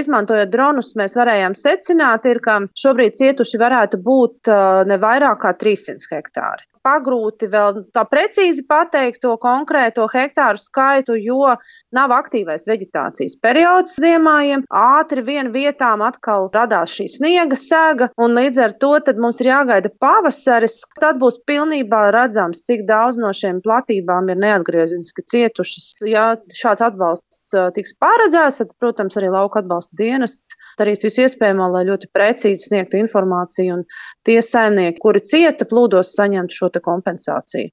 Izmantojot dronus, mēs varējām secināt, ir, ka šobrīd cietuši varētu būt ne vairāk kā 300 hektāri pagrūti vēl tā precīzi pateikt to konkrēto hektāru skaitu, jo nav aktīvais vegetācijas periods ziemājiem. Ātri vien vietām atkal radās šī sniega sēga, un līdz ar to mums ir jāgaida pavasaris. Tad būs pilnībā redzams, cik daudz no šiem platībām ir neatgriezeniski cietušas. Ja šāds atbalsts tiks paredzēts, tad, protams, arī lauka atbalsta dienests darīs visu iespējamo, lai ļoti precīzi sniegtu informāciju un tie saimnieki, kuri cieta plūdos, saņemtu šo kompensāciju.